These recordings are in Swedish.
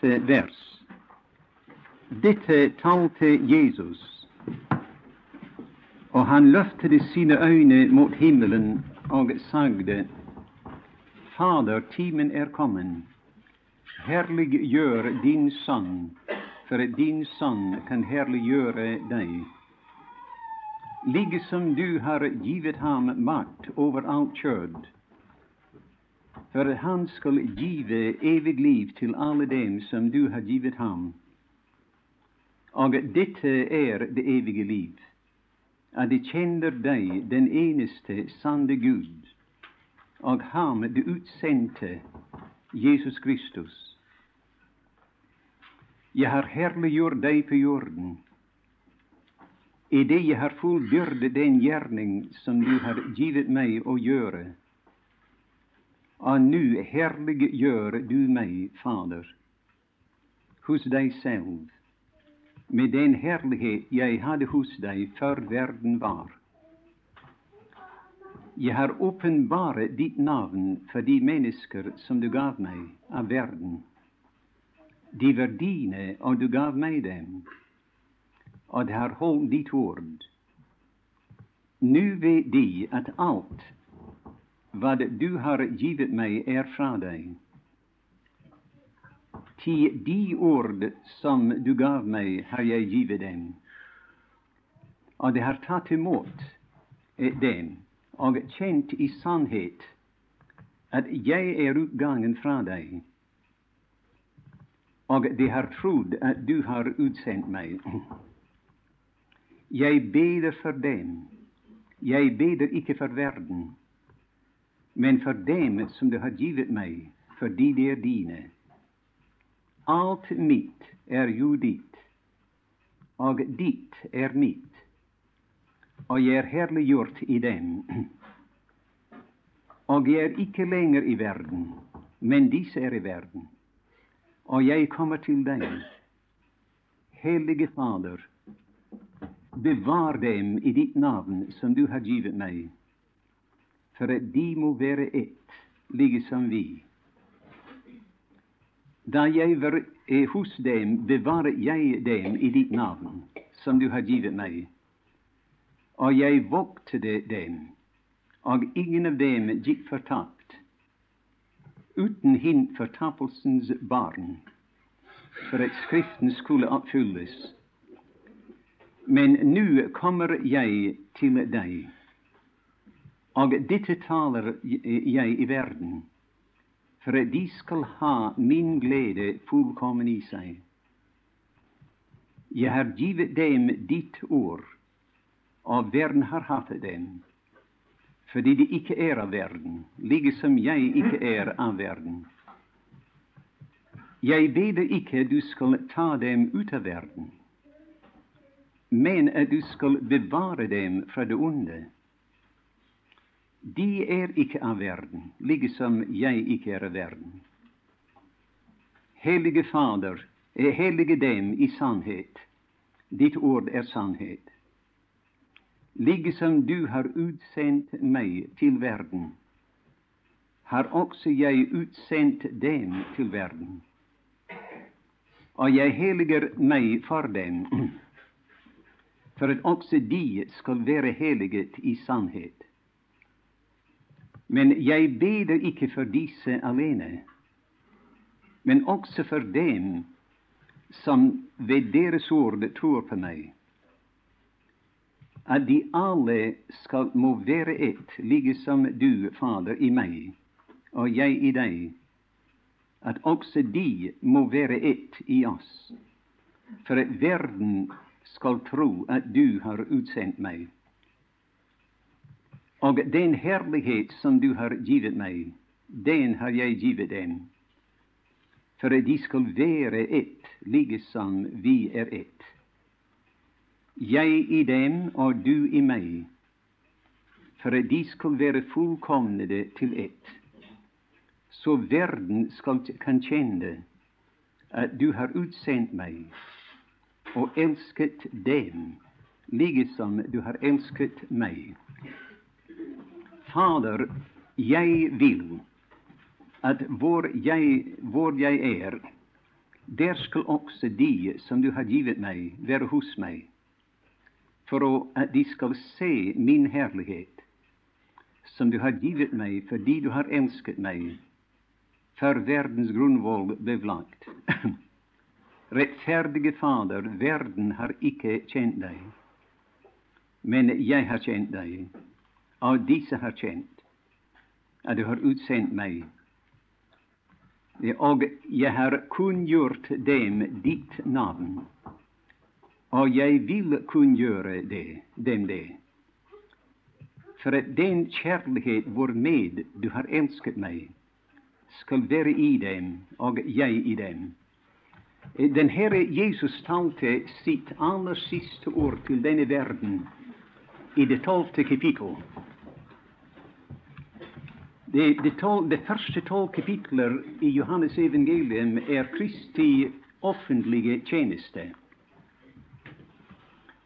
første vers. Dette eh, talte Jesus, og han løftede sine øyne mot himmelen og sagde, Fader, timen er kommet. Herliggjør din sønn, for din sønn kan herliggjøre deg. Liksom du har givet ham makt over alt kjød, för att han skall give evig liv till alla dem som du har givit honom. Och detta är det eviga liv, att de känner dig, den eneste sanne Gud, och ham du utsände, Jesus Kristus. Jag har härliggjort dig på jorden, i det jag har fullbyrdet den gärning som du har givit mig att göra. Och nu härlig gör du mig, Fader, hos dig själv, med den härlighet jag hade hos dig för världen var. Jag har uppenbarat ditt namn för de människor som du gav mig av världen. De var dina och du gav mig dem, och de har hållit ditt ord. Nu vet de att allt vad du har givit mig är från dig, ty de ord som du gav mig har jag givit dem, och de har tagit emot dem och känt i sannhet att jag är utgången från dig, och de har trott att du har utsänt mig. Jag beder för dem, jag beder icke för världen, men för dem som du har givit mig, för de är dina. Allt mitt är ju ditt, och ditt är mitt och jag är härliggjort i dem. och jag är icke längre i världen, men dessa är i världen, och jag kommer till dig. Helige Fader, bevar dem i ditt namn som du har givit mig för att de må vara ett, liksom vi. Då jag var e hos dem, bevarade jag dem i ditt namn, som du har givit mig. Och jag vaktade dem, och ingen av dem gick förtappt, utan hint förtappelsens barn, för att Skriften skulle uppfyllas. Men nu kommer jag till dig, og dette taler jeg i verden, for att de skal ha min glede fullkommen i seg. Jeg har givet dem ditt ord, og verden har hatt dem, fordi de ikke er av verden, like som jeg ikke er av verden. Jeg beder ikke du skal ta dem ut av verden, men at du skal bevare dem fra det onde. De er ikke av verden, liksom jag jeg ikke er av verden. Hellige Fader, eh, hellige dem i sannhet. Ditt ord er sannhet liksom du har utsendt meg til verden, har også jeg utsendt dem til verden. Og jeg heliger meg for dem, for at også de skal være heliget i sannhet. Men jeg beder ikke for disse alene, men også for dem som ved deres ord tror på meg at de alle skal må være ett, like som du, Fader, i meg, og jeg i deg, at også de må være ett i oss, for at verden skal tro at du har utsendt meg och den härlighet som du har givit mig, den har jag givit dem, för att de skall vara ett, liksom vi är ett. Jag i dem och du i mig, för att de skall vara fullkomnade till ett, så världen skall kan känna, att du har utsänt mig och älskat dem, liksom du har älskat mig, Fader, jag vill att var jag hvor jag är, där skall också de som du har givit mig vara hos mig, för att de skall se min härlighet som du har givit mig för de du har älskat mig, för världens grundval blev lagt. Rättfärdige Fader, världen har icke känt dig, men jag har känt dig av dessa har känt, att du har utsänt mig, och jag har kungjort dem ditt namn, och jag vill kungöra det, dem det. för att den kärlek varmed du har älskat mig, skall vara i dem, och jag i dem. Den Herre Jesus talte sitt allra sista ord till denna världen i det tolfte kapitlet. De, de, tol, de første tolv kapitler i Johannes evangelium er Kristi offentlige tjeneste.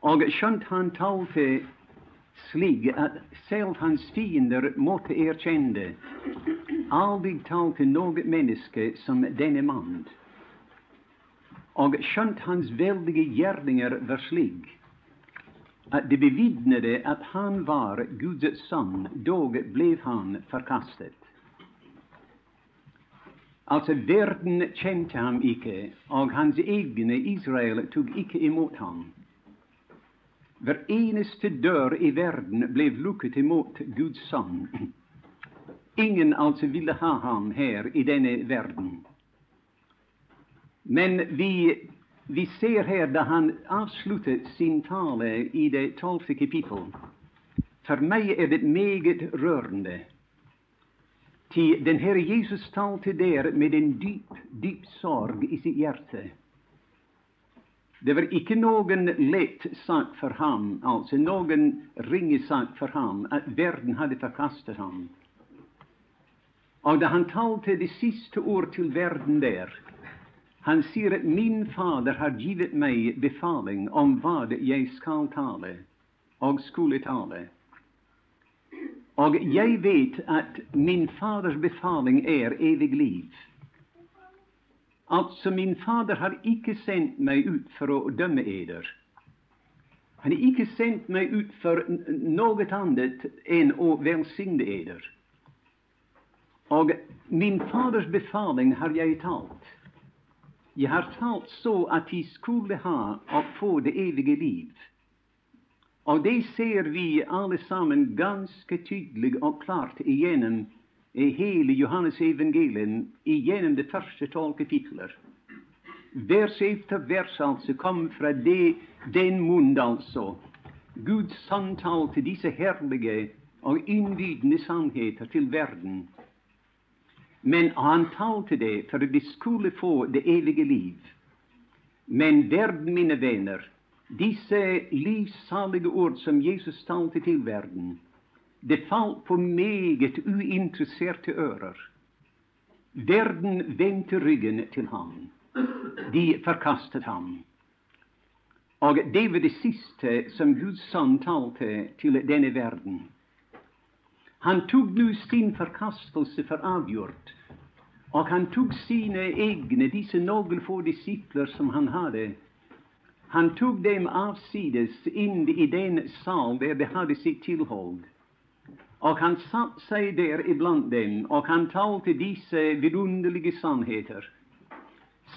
Og skjønt han talte slik at selv hans fiender måtte erkjenne aldrig aldri talte noe menneske som denne man. Og skjønt hans veldige gjerninger var slik det bevittnade att han var Guds son, då blev han förkastad. Alltså, världen kände honom icke, och hans egna Israel tog icke emot honom. Var eneste dörr i världen blev lukket emot Guds son. Ingen alltså, ville ha honom här i denna världen. Men vi vi ser här där han avslutar sin tale i det tolfte kapitlet. För mig är det mycket rörande. Ty den Herre Jesus talte där med en djup, djup sorg i sitt hjärta. Det var icke någon lätt sak för honom, alltså någon ringe sak för honom, att världen hade förkastat honom. Och när han talte det sista ord till världen där, han säger att 'min Fader har givit mig befaling om vad jag skall tala och skulle tala. Och jag vet att min Faders befaling är evig liv. Alltså, min Fader har icke sänt mig ut för att döma eder. Han har icke sänt mig ut för något annat än att välsigna eder. Och min Faders befaling har jag talt. Jag har talt så att de skulle ha och få det eviga livet. Och det ser vi allesammans ganska tydligt och klart igenom i hele Johannes evangelium, igenom de första tolv kapitlen. Vers efter vers alltså, kom från det, den mun, alltså. Guds samtal till dessa härliga och innbydende sannheter till världen. Men han talte det för att de skulle få det eviga liv. Men där, mina vänner, dessa livsaliga ord som Jesus talte till världen, det fall på meget ointresserade öron. Världen vände ryggen till honom. De förkastade honom. Och det var det sista som Guds son talte till denne världen. Han tog nu sin förkastelse för avgjort, och han tog sina egna, dessa några få discipler som han hade, han tog dem avsides in i den sal där de hade sitt tillhåll, och han satte sig där ibland dem, och han talte dessa vidunderliga sannheter.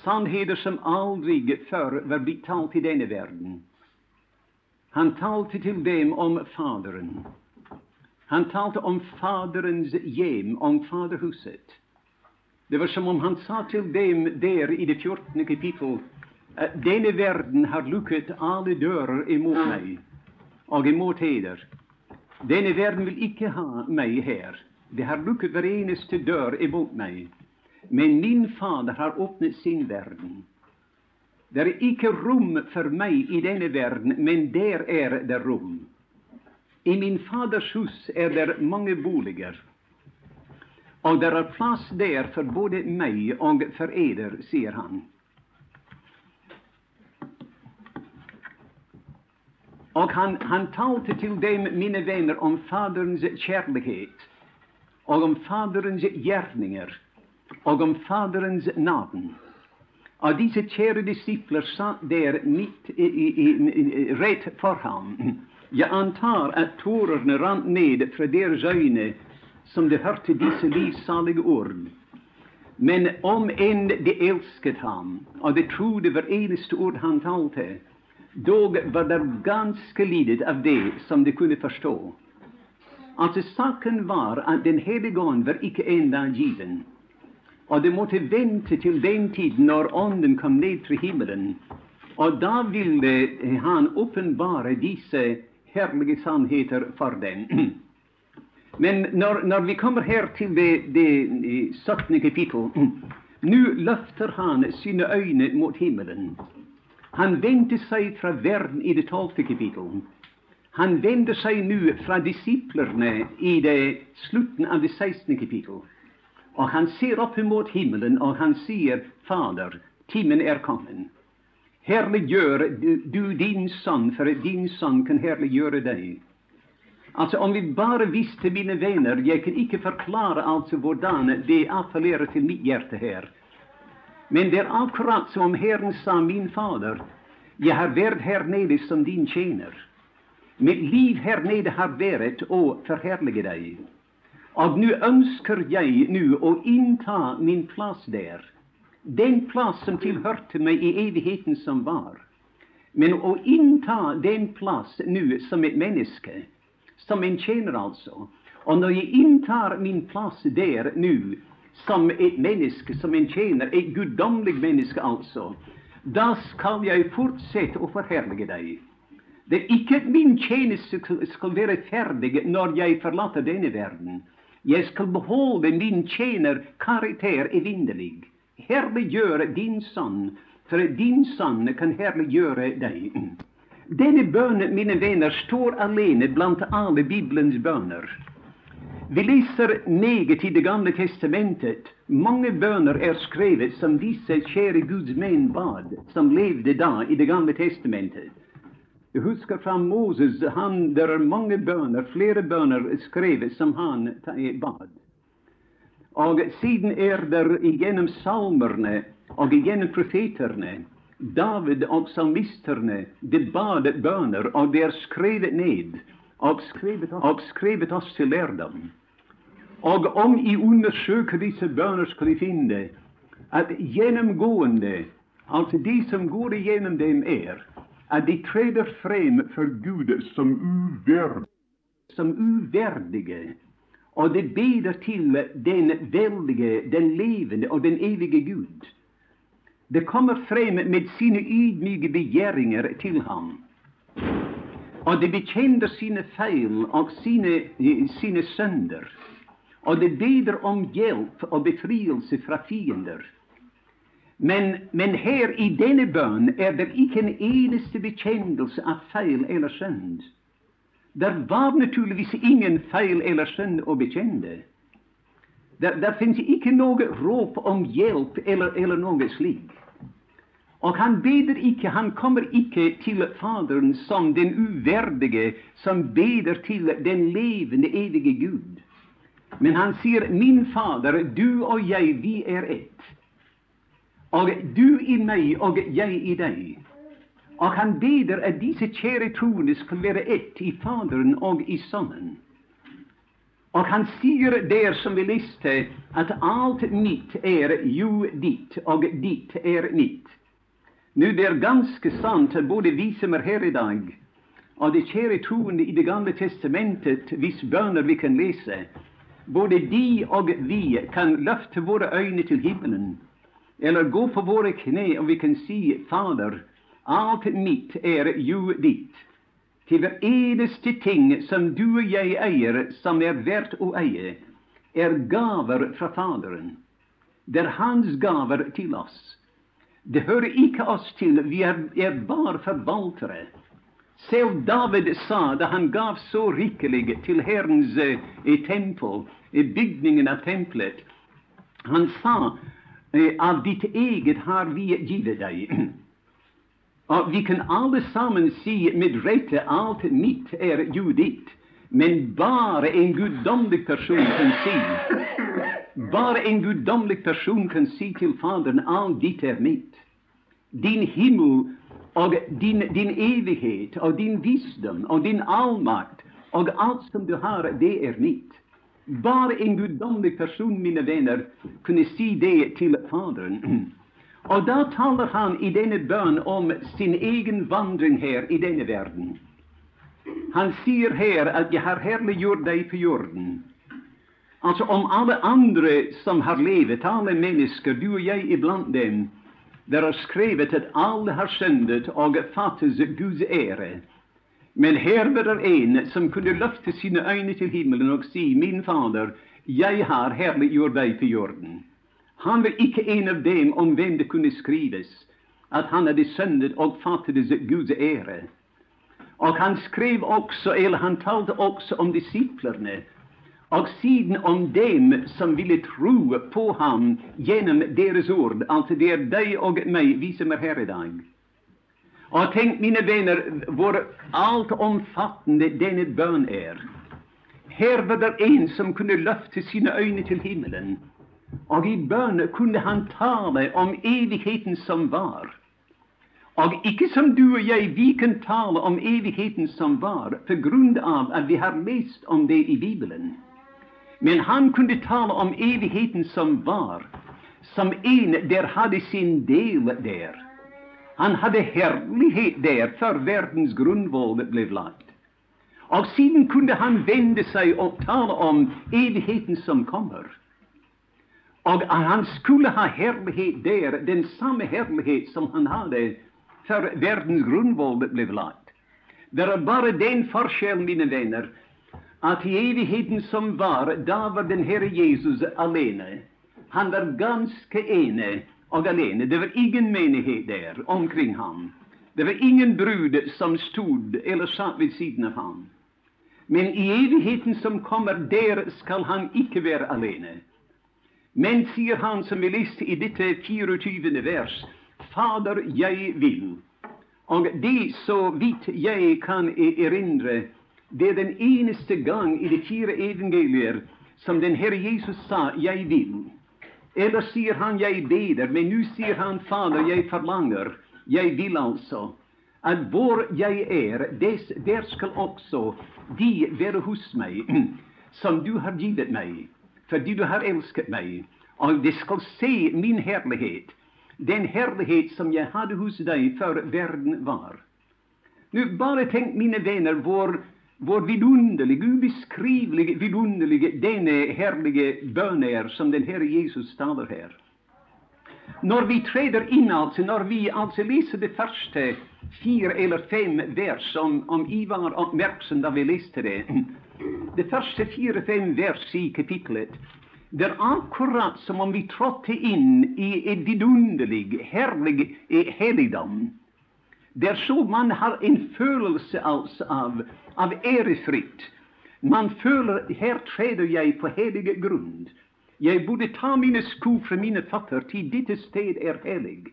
Sannheter som aldrig förr var blivit talt i denna världen. Han talte till dem om Fadern. Han talte om Faderens hjem, om Faderhuset. Det var som om han sa til dem der i det 14. kapittel at denne verden har lukket alle dører imot meg og imot heder. Denne verden vil ikke ha meg her. Det har lukket hver eneste dør imot meg. Men min Fader har åpnet sin verden. Det er ikke rom for meg i denne verden, men der er det rom. I min Faders hus er det mange boliger, og det er plass der for både meg og for eder, sier han. Og han, han talte til dem, mine venner, om Faderens kjærlighet, og om Faderens gjerninger, og om Faderens navn. av disse kjære disipler satt der midt i, i, i, rett for ham. Jag antar att tårarna rann ned för deras ögon som de hørte dessa livsaliga ord. Men om än de älskade ham, och de trodde hver ord han talte, dog var det ganska lidet av det som de kunde förstå. Alltså saken var att Den helige Ande var icke enda given. Och de måtte vänta till den tid när Anden kom ned till himmelen. Och då ville han uppenbara dessa härliga sannheter för den. Men när, när vi kommer här till det, det 17. kapittel, nu lyfter han sina ögon mot himmelen. Han vände sig från världen i det 12. kapitlet. Han vände sig nu från disciplerna i det slutet av det 16. kapitlet. Och han ser upp emot himmelen, och han säger Fader, timmen är kommen. Härliggör du, du din son, för din Son kan härliggöra dig. Alltså, Om vi bara visste, mina vänner, jag kan inte förklara alltså hurdan det appellerar till mitt hjärta här. Men det är akkurat som Herren sa, min Fader, jag har varit här nere som din tjänare. Mitt liv här nere har varit och förhärliga dig. Och nu önskar jag nu att inta min plats där den plats som tillhörde mig i evigheten som var. Men att inta den plats nu som ett människa, som en tjänare alltså, och när jag intar min plats där nu som ett människa, som en tjänare, ett gudomligt människa alltså, då skall jag fortsätta att förhärliga dig. Det är icke at min tjänst skal vara färdig när jag förlater denna världen. Jag skal behålla min tjänarkaraktär evinnelig. Herliggjøre din son, för din Son kan härliggöra dig. Denna bön, mina vänner, står alene bland alla bibelns böner. Vi läser meget i Det gamla testamentet. Många böner är skrivet som vissa kära Guds män bad, som levde då i Det gamla testamentet. Jag huskar från Moses han, där är många böner, flera böner skrivet som han bad. Og siden er det igjennom salmerne og igjennom profeterne David og salmisterne de bad bønner, og det er skrevet ned og skrevet, og skrevet oss til lærdom. Og om I undersøker disse bønner, skal I finne at gjennomgående, altså de som går igjennom dem, er at de treder frem for Gud som uverdige, som uverdige och det beder till den väldige, den levande och den evige Gud. Det kommer fram med sina ydmyga begäringar till honom. Och det bekänner sina fel och sina, sina sönder. Och det beder om hjälp och befrielse från fiender. Men, men, här i denna bön är det icke en enaste bekännelse av fel eller synd. Där var naturligtvis ingen fel eller synd och bekände. Där, där finns icke något rop om hjälp eller, eller något slik. Och han beder icke, han kommer icke till Fadern som den uvärdige som beder till den levande, evige Gud. Men han säger, 'Min Fader, du och jag, vi är ett.' Och du i mig och jag i dig. Og han beder at disse kjære troende skal være ett i Faderen og i Sønnen. Og han sier der, som vi leste, at alt mitt er jo ditt, og ditt er mitt. Nu det er ganske sant, både vi som er her i dag, og de kjære troende i Det gamle testamentet, hvis bønner vi kan lese, både de og vi kan løfte våre øyne til himmelen, eller gå på våre kne, og vi kan si, Fader, allt mitt är ju ditt Till hver ting som du och jag äger, som är värt att äga, är gaver från Fadern. Det är Hans gaver till oss. Det hör icke oss till, vi är, är bara förvaltare. Själv David sa, då han gav så rikligt till Herrens eh, tempel, eh, i byggningen av templet, han sa eh, av ditt eget har vi givit dig. Og vi kan alle sammen si med rette alt mitt er jo ditt. Men bare en guddommelig person kan si Bare en guddommelig person kan si til Faderen alt ditt er mitt. din himmel og din, din evighet og din visdom og din allmakt og alt som du har, det er mitt. Bare en guddommelig person, mine venner, kunne si det til Faderen. Och då talar han i denna bön om sin egen vandring här i denna världen. Han säger här att 'Jag har härliggjort dig på jorden'. Alltså om alla andra som har levt, alla människor, du och jag ibland dem, där har skrivit att alla har syndat och fattas Guds ära. Men här var det en som kunde lyfta sina ögon till himlen och säga Min Fader, jag har härliggjort dig på jorden. Han var icke en av dem om vem det kunde skrivas att han hade syndat och fattade Guds ära. Och han skrev också, eller han talade också om disciplerna och sidan om dem som ville tro på honom genom deras ord. alltså det är dig och mig, vi som är här i dag. tänk, mina vänner, vår allt omfattande denna bön är. Här var det en som kunde løfte sina ögon till himmelen, och i bön kunde han tala om evigheten som var. Och icke som du och jag, vi kan tala om evigheten som var, på grund av att vi har läst om det i bibeln. Men han kunde tala om evigheten som var, som en där hade sin del där. Han hade härlighet där, för världens grundval blev lagt. Och sedan kunde han vända sig och tala om evigheten som kommer. Og han skulle ha härlighet där, den samma härlighet som han hade, för världens grundval blev lagt. Det är bara den förskäl, mina vänner, att i evigheten som var, där var den Herre Jesus alene. Han var ganska ene och alene. Det var ingen menighet där omkring honom. Det var ingen brud som stod eller satt vid sidan av honom. Men i evigheten som kommer, där skall han icke vara alene. Men, sier han som vi leste i dette 24. vers, Fader, jeg vil. Og det, så vidt jeg kan erindre, det er den eneste gang i de fire evangelier som den Herre Jesus sa 'jeg vil'. Eller sier han 'jeg beder', men nå sier han 'Fader, jeg forlanger'. Jeg vil altså at hvor jeg er, des, der skal også de være hos meg, som du har givet meg, fordi du har elsket meg. Og de skal se min herlighet, den herlighet som jeg hadde hos deg før verden var. Nu bare tänk mina vänner, vår, vår vidunderlig, obeskrivlig, vidunderlig denna härliga bön er som den Herre Jesus talar här. När vi träder in, alltså, när vi alltså läser de första fyra eller fem vers, om, om I var uppmärksam när vi läste det de første fire-fem vers i kapitlet, det er akkurat som om vi trådte inn i et vidunderlig, herlig eh, helligdom der så man har en følelse altså av, av ærefrykt. Man føler her treder jeg på helig grunn. Jeg burde ta mine sko fra mine føtter, til dette sted er hellig.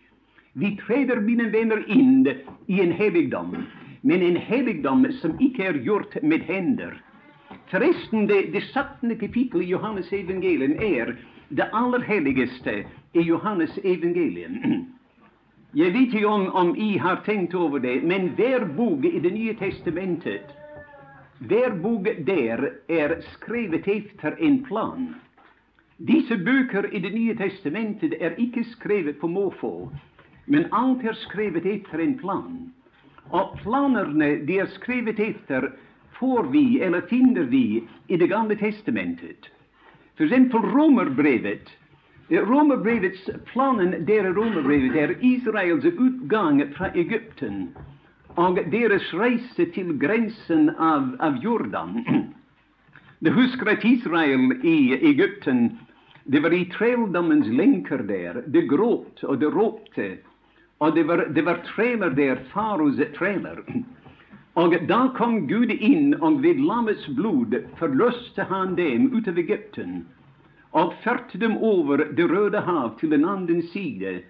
Vi treder, mine venner, inn i en helligdom, men en helligdom som ikke er gjort med hender. Forresten, det, 17. kapittel i Johannes evangelium er det aller helligste i Johannes evangelium. Jeg vet ikke om, om I har tenkt over det, men hver bok i Det nye testamentet hver bok der er skrevet etter en plan. Disse bøker i Det nye testamentet er ikke skrevet på måfå, men alt er skrevet etter en plan. Og planerne de er skrevet etter, får vi, eller finner vi, i Det gamle testamentet. For eksempel Romerbrevet Romerbrevets planen der romerbrevet er Israels utgang fra Egypten og deres reise til grensen av, av Jordan. Du husker at Israel i Egypten det var i trelldommens lenker der. Det gråt og det ropte. Og det var, det var treller der, faros treller. Och då kom Gud in, och vid lammets blod förlöste han dem ut av Egypten och förde dem över Det röda hav till den andra sidan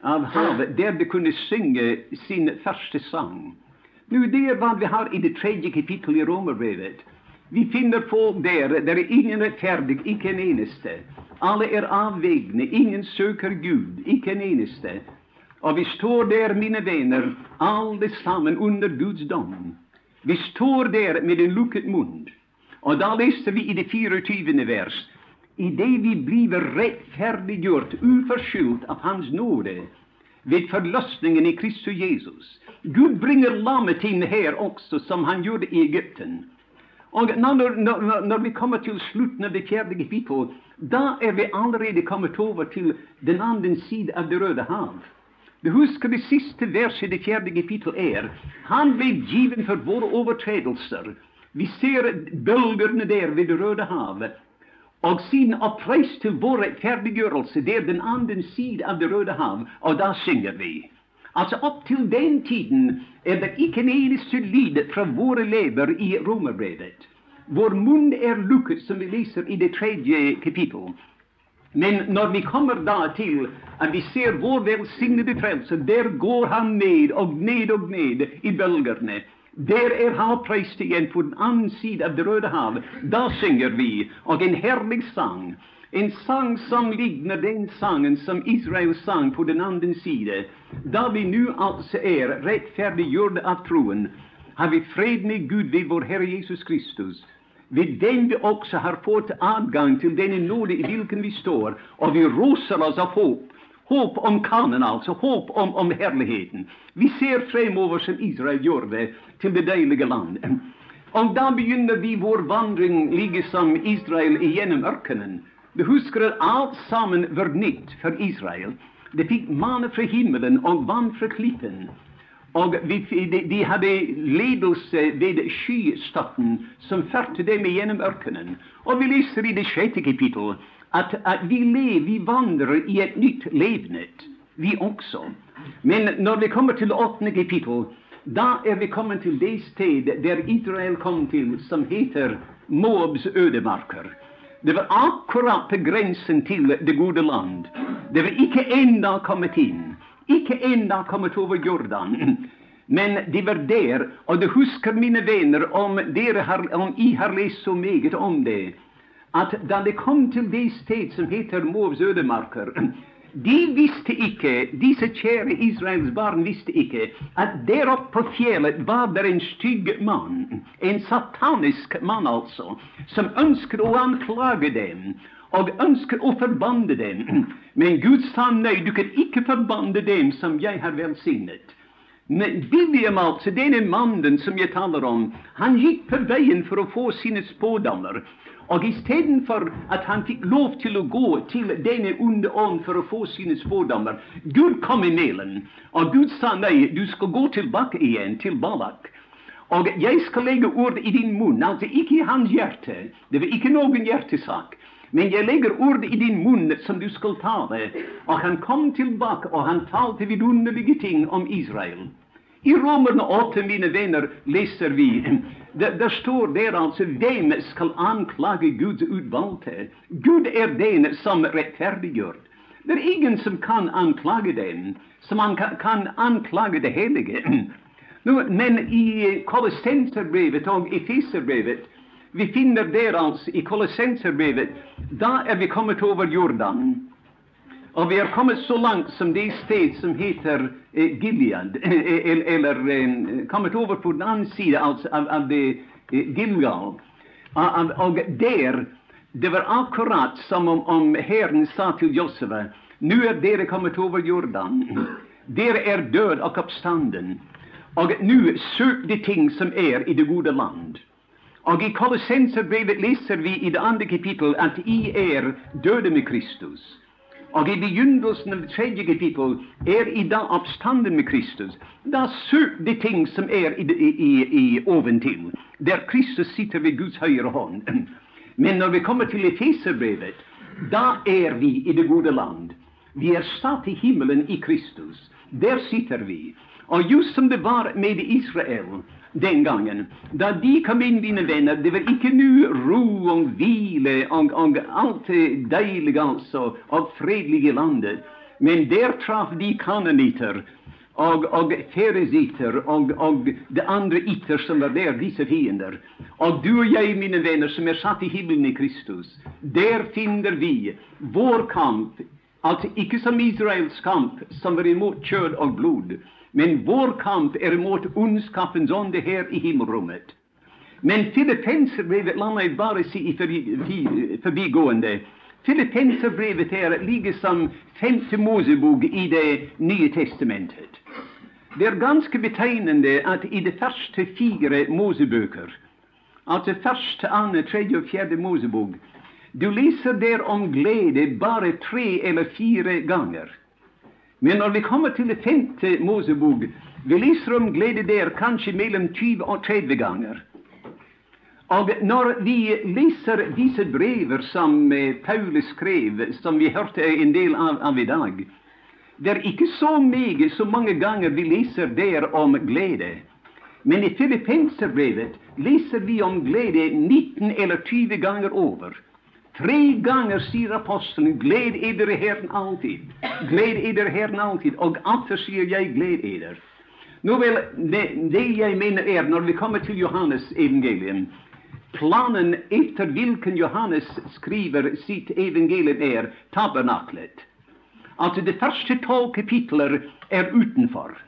av havet, där de kunde sjunga sin första sång. Nu, Det är vad vi har i det tredje kapitlet i Romarbrevet. Vi finner folk där, där är ingen rättfärdig, icke en eneste. Alla är avvägna, ingen söker Gud, icke en eneste. Och vi står där, mina vänner, allesammans under Guds dom. Vi står där med en lucket mun. Och då läser vi i det 24. vers det vi bliver rättfärdiggjort, oförskyllt av Hans nåde, vid förlossningen i Kristus Jesus. Gud bringer lammet in här också, som han gjorde i Egypten. Och när, när, när vi kommer till slutet av det fjärde kapitlet, då är vi allerede kommit över till den andra sidan av Det Röda havet. Du husker det siste verset i det fjerde kapittel er Han ble given for våre overtredelser. Vi ser bølgene der ved Det røde havet. Og siden oppreist til vår rettferdiggjørelse, det er den andre sidan av Det røde hav, og da synger vi. Altså Opp til den tiden er det ikke en eneste lyd fra våre lever i romerbrevet. Vår munn er lukket, som vi leser i det tredje kapitlet. Men när vi kommer da till att vi ser vår välsignade frelse, där går han ned och ned och ned i bølgene. Där är havpreist på den andra sidan av Det röda havet. Då sjunger vi, och en härlig sang. En sang som liknar den sangen som Israel sang på den andra sidan. Då vi nu alltså är rättfärdiggjorda av troen, har vi fred med Gud vid vår Herre Jesus Kristus. Den vi også har fått adgang til denne nåde i hvilken vi står, og vi roser oss av håp Håp om kanen, altså. Håp om, om herligheten. Vi ser fremover som Israel gjorde, til det deilige land. Og da begynner vi vår vandring like som Israel igjennom ørkenen. Du husker at alt sammen var nytt for Israel. De fikk manne fra himmelen og vann. Og vi, de, de, hadde ledelse eh, ved skystaten som førte dem igjennom ørkenen. Og vi leser i det sjette kapittel at, at vi lever, vi vandrer i et nytt levnet, vi også. Men når vi kommer til det åttende kapittel, da er vi kommet til det sted der Israel kom til, som heter Moabs ødemarker. Det var akkurat på grensen til det gode land. Det var ikke enda kommet inn. Ikke enda kommit over Jordan. Men de var der, og du husker, mine venner, om, dere har, om I har lest så meget om det, at da de kom til det sted som heter Moabs ødemarker de visste ikke, disse kjære Israels barn visste ikke, at der oppe på fjellet var det en stygg mann, en satanisk mann altså, som ønsket å anklage dem og önskar å förbanda dem. Men Gud sa nei, du kan ikke förbanda dem som jeg har velsignet. Men William, altså, denne mannen som jeg taler om, han gikk på veien for å få sine spådommer. Og istedenfor at han fikk lov til å gå til denne onde ånd for å få sine spådommer Gud kom imellom, og Gud sa nei, du skal gå tilbake igjen til Balak. Og jeg skal legge ord i din munn, altså ikke i hans hjerte. Det var ikke noen hjertesak. Men jag lägger ord i din mun som du skall tala. Och han kom tillbaka, och han talte vidunderliga ting om Israel. I Romarna 8, mina vänner, läser vi där, där står där alltså, vem skall anklaga Guds utvalgte. Gud är den som rättfärdiggör. Det är ingen som kan anklaga den, som kan, kan det Helige. Men i Kolossenserbrevet och Efeserbrevet vi finner där alltså i Kolossenserbrevet då är vi kommit över Jordan. och vi har kommit så långt som det sted som heter eh, Gilead, eh, eh, eller, eller eh, kommit över på den andra sidan alltså, av, av det eh, Gilgal. Och, och där, Det var akkurat som om, om Herren sa till Josef nu är dere kommit över Jordan. Dere är död och uppstånden, och nu sök de ting som är i det goda land. Og i Kolossenserbrevet leser vi i det andre kapittel at I er døde med Kristus. Og i begynnelsen av det tredje kapittel er i dag oppstanden med Kristus. Da søk de ting som er i, i, i oventil, der Kristus sitter ved Guds høyre hånd. Men når vi kommer til Efeserbrevet, da er vi i det gode land. Vi er satt i himmelen i Kristus. Der sitter vi. Og just som det var med Israel den gangen. Da de kom inn, mine venner, det var ikke nu ro og hvile og, og alt det deilige altså, og fredelige landet. Men der traff de kanoniter og, og feresitter og, og de andre itter som var der, disse fiender. Og du og jeg, mine venner, som er satt i himmelen i Kristus, der finner vi vår kamp Altså ikke som Israels kamp, som var imot kjød og blod, men vår kamp är mot ondskapens ande här i himmelrummet. Men Filippenserbrevet, la meg bara se i förbigående. Filippenserbrevet här ligger som femte Mosebok i Det Nya testamentet. Det är ganska betecknande att i de första fyra Moseböcker, alltså första, andra, tredje och fjärde Mosebok, du läser där om glädje bara tre eller fyra gånger. Men når vi kommer til det femte Mosebok, vi Israel om glede der kanskje mellom 20 og 30 ganger. Og når vi leser disse brever som eh, Paulus skrev, som vi hørte en del av, av i dag, det er ikke så meget så mange ganger vi leser der om glede. Men i Filippenserbrevet leser vi om glede 19 eller 20 ganger over. Tre gånger säger aposteln, gläd eder i Herren alltid'. gläd eder i Herren alltid. och atter säger jag, gläd eder'. Nåväl, det, det jag menar är, när vi kommer till Johannes evangelium, planen efter vilken Johannes skriver sitt evangelium är tabernaklet. Alltså, de första tolv kapitler är utanför.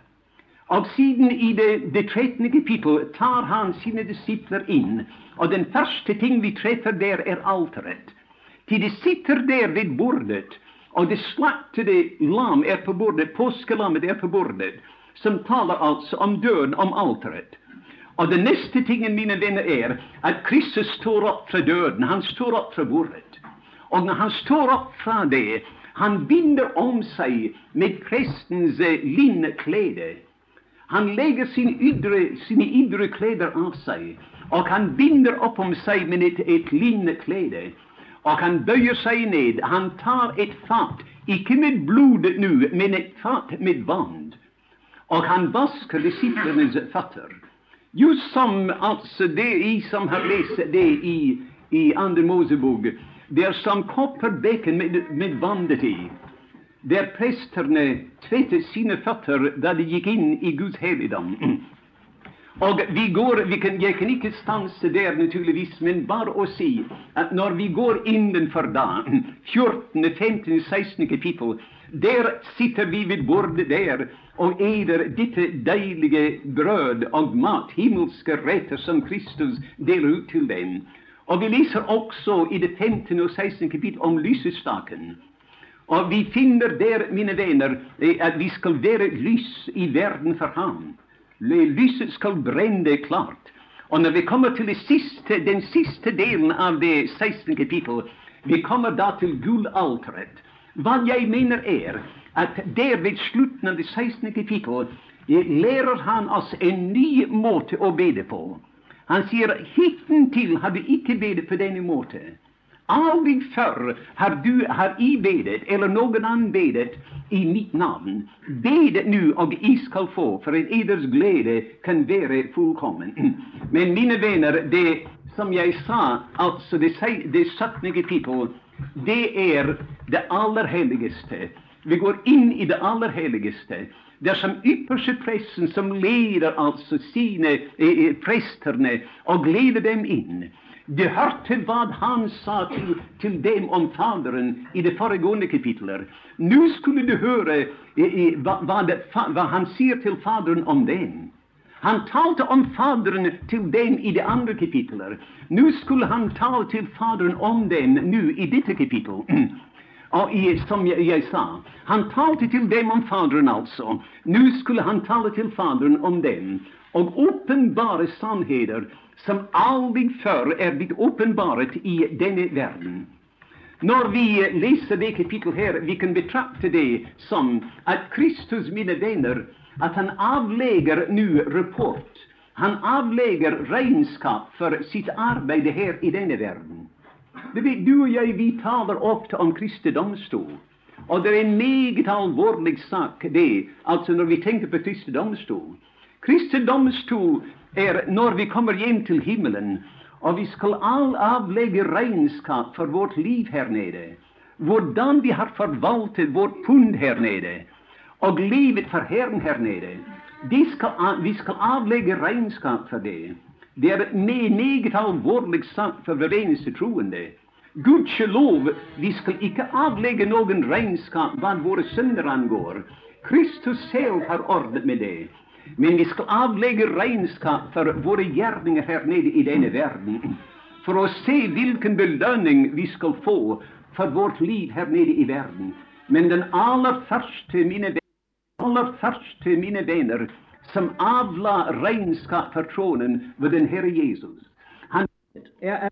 Och sedan i det, det trettonde kapitlet tar han sina discipler in, och den första ting vi träffar där är altaret. Ty de sitter där vid bordet, och det slaktade lam är på bordet, påskelammet är på bordet, som talar alltså om döden, om altaret. Och den nästa tingen, mina vänner, är att Kristus står upp för döden, Han står upp för bordet. Och när han står upp för det, han binder om sig med prästens eh. Han lägger sin ydre, sina ydre kläder av sig, och han binder upp om sig med ett, ett linneklede. Och han böjer sig ned. Han tar ett fat, icke med blod nu, men ett fat med band. Och han vaskar disiplenes fötter. Just som alltså det i som har läst det i, i Andra Mosebok, det som kopparbäcken med, med bandet i. där prästerna tvättade sina fötter där de gick in i Guds heligdom. Och vi går, vi kan, jag kan inte stansa där naturligtvis, men bara att se att när vi går innanför dagen, 14., 15., 16. kapitel, där sitter vi vid bordet där och äter detta dejliga bröd och mat, himmelska rätter som Kristus delar ut till dem. Och vi läser också i det 15. och 16. kapitlet om lysestaken. Och vi finner där, mina vänner, eh, att vi ska vara lys i världen för honom. Lyset skal brenne klart. Og når vi kommer til det siste, den siste delen av det 16. kapittel, vi kommer da til gullalteret. Hva jeg mener er at der ved slutten av det 16. kapittel eh, lærer han oss en ny måte å bede på. Han sier hittil har vi ikke bedet på denne måte aldrig förr har du har I bedet, eller någon annan bedet, i mitt namn. Bed nu och I skall få, för att eders glädje kan vara fullkommen. Men mina vänner, det som jag sa, alltså det, sei- det 17. kapittel, det är det allra heligaste. Vi går in i det allra heligaste. Det er som ypperste prästen, som leder alltså sina eh, eh, prästerna och leder dem in. Du hörde vad han sa till, till dem om Fadern i det föregående kapitler. Nu skulle du höra eh, eh, vad, vad, vad, han säger till Fadern om dem. Han talte om Fadern till dem i de andra kapitler. Nu skulle han tala till Fadern om dem nu i detta kapitel. och i, som jag, jag sa, han talte till dem om Fadern alltså. Nu skulle han tala till Fadern om dem, Och uppenbara sannheter som aldrig förr är blivit uppenbarat i denna världen. När vi läser det kapitlet här, vi kan betrakta det som att Kristus, mina vänner, att han avlägger nu rapport. Han avlägger regnskap för sitt arbete här i denna världen. Du vet, du vi talar ofta om Kristi domstol. Och det är en mycket allvarlig sak, det, alltså när vi tänker på Kristi domstol. Kristi domstol är när vi kommer hem till himmelen, och vi ska all avlägga regnskap för vårt liv här nere. Hvordan vi har förvaltat vårt pund här nere. Och livet för Herren här nere. De vi ska avlägga regnskap för det. Det är ett meget allvarligt sak för hver troende. Gudskjelov, vi skall icke avlägga någon regnskap vad våra synder angår. Kristus själv har ordnat med det. Men vi skall avlägga regnskap för våra gärningar här nere i denne världen. För att se vilken belöning vi skall få för vårt liv här nere i världen. Men den allra första, mina vänner, aller første, mine som avla regnskap för tronen, vid den Herre Jesus. Han er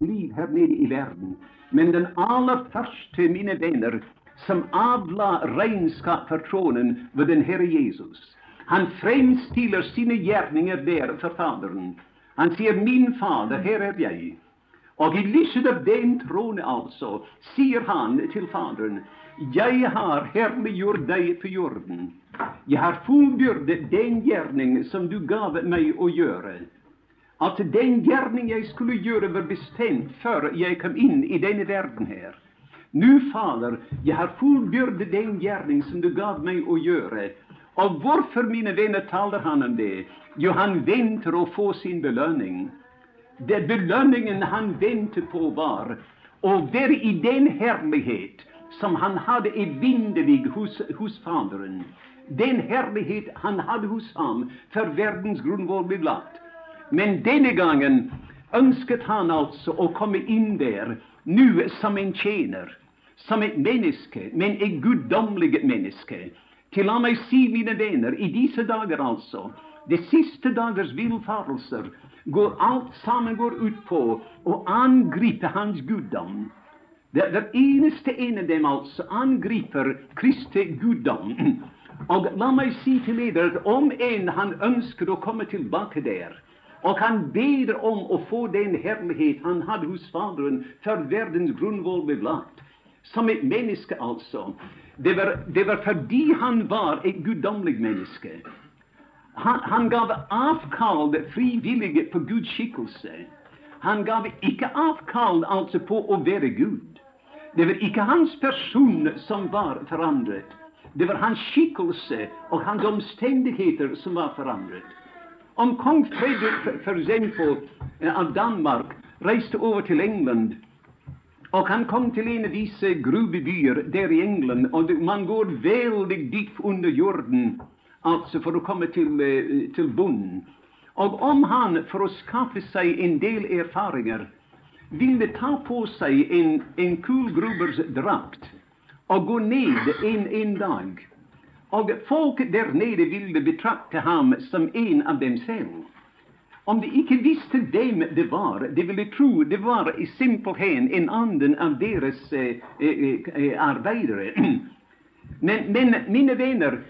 liv här nere i världen, Men den allra första, mina vänner, som avla regnskap för tronen, vid den Herre Jesus. Han framställer sina gärningar där för Fadern. Han säger 'Min Fader, här är jag. Och i lyset av den tron alltså, säger han till Fadern, jag har härliggjort dig på jorden'. Jag har fullbyrdet den gärning som du gav mig att göra. Att den gärning jag skulle göra var bestämd, før jag kom in i den världen här. Nu, Fader, jag har fullbyrdet den gärning som du gav mig att göra. Och varför, mina vänner, talar han om det? Jo, han väntar att få sin belöning. Det belöningen han väntar på, var och där i den härlighet som han hade i Vindevig hos, hos Fadern, Den härlighet han hade hos ham för världens grundval blev lagt. Men denne gången önskade han alltså att komma in där, nu som en tjänare, som ett människa, men ett gudomligt människa. Till la meg se, mina vänner, i dessa dagar alltså, de sista dagars villfarelser, går allt samman går ut på att angripa Hans gudom. Det, det eneste en av dem altså angriper Kristi guddom. Og la meg si til dere at om en han ønsker å komme tilbake der, og han ber om å få den herlighet han hadde hos Faderen før verdens grunnvoll ble lagt, som et menneske altså, det var, det var fordi han var et guddommelig menneske. Han, han gav avkall frivillig på Guds skikkelse. Han gav ikke avkall altså på å være Gud. Det var icke hans person som var förändrad. Det var hans skickelse och hans omständigheter som var förändrade. Om kung Fredrik för exempel, av Danmark reste över till England och han kom till en av dessa gruvbyar där i England, och man går väldigt djupt under jorden alltså för att komma till, eh, till bonden. Och om han, för att skaffa sig en del erfarenheter, ville ta på sig en, en kullgrubers drakt och gå ned en, en dag Och folk där nere ville betrakta honom som en av dem själva. Om de icke visste vem det var, de ville tro det var i simpelhän en anden av deras eh, eh, eh arbetare. Men, men, mina vänner,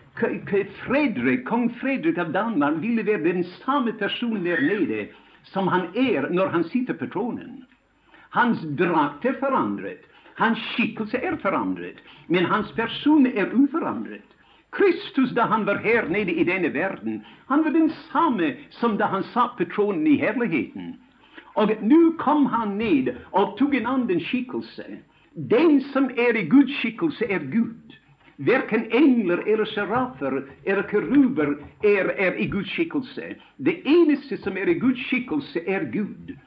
Fredrik, kung Fredrik av Danmark ville vara den samma person där nere som han är, när han sitter på tronen. Hans drakt är forandret, hans skikkelse är forandret, men hans person är uforandret. Kristus, då han var här nere i denna världen, han var densamme som då han satt på tronen i härligheten. Och nu kom han ned och tog en annan skikkelse. Den som är i Guds skikkelse, är Gud. Varken änglar eller serafer eller keruber är, är i Guds skikkelse. Det eneste som är i Guds skikkelse, är Gud.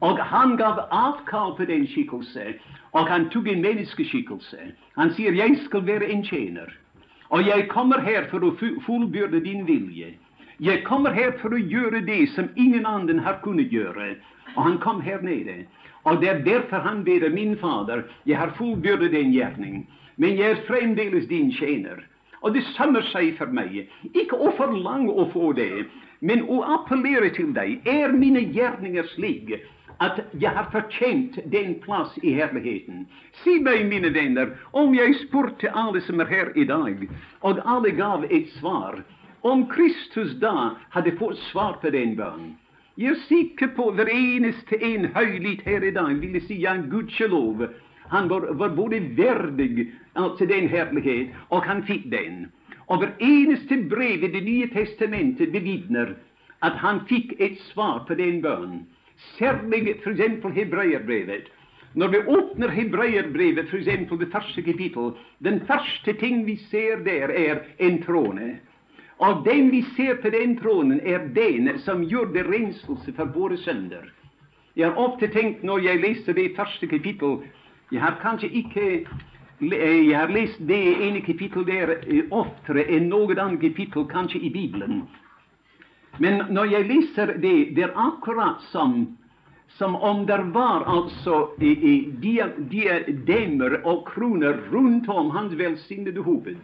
Och han gav avkall på den skickelse och han tog en människoskickelse. Han säger, jag ska vara en tjänare. Och jag kommer här för att fullbörda din vilja. Jag kommer här för att göra det som ingen annan har kunnat göra. Och han kom här nere. Och det är därför han ber min Fader, jag har fullbördat din gärning, men jag är framdeles din tjänare. Och det sømmer sig för mig. Icke att förlanga att få det, men att appellera till dig, är mina gärningar slika at jeg har fortjent den plass i herligheten. Si meg, mine venner, om jeg spurte alle som er her i dag, og alle gav et svar, om Kristus da hadde fått svar på den bønnen. Jeg er sikker på hver eneste en høylytt her i dag ville si ja, gudskjelov. Han var, var både verdig altså den herlighet, og han fikk den. Og hver eneste brev i Det nye testamentet bevitner at han fikk et svar på den bønnen. Særlig f.eks. hebreerbrevet. Når vi åpner hebreerbrevet, f.eks. det første kapittel, den første ting vi ser der, er en trone. Och den vi ser på den tronen, er den som gjorde det renselse for våre synder. Jeg har ofte tenkt når jeg leser det første kapittel Jeg har kanskje eh, ikke jag Jeg har lest det ene kapitlet der oftare oftere enn noe annet kapittel, kanskje i Bibelen. Men när jag läser det, det är akkurat som som om det var alltså i, i, diademer och kronor runt om hans välsignade huvud.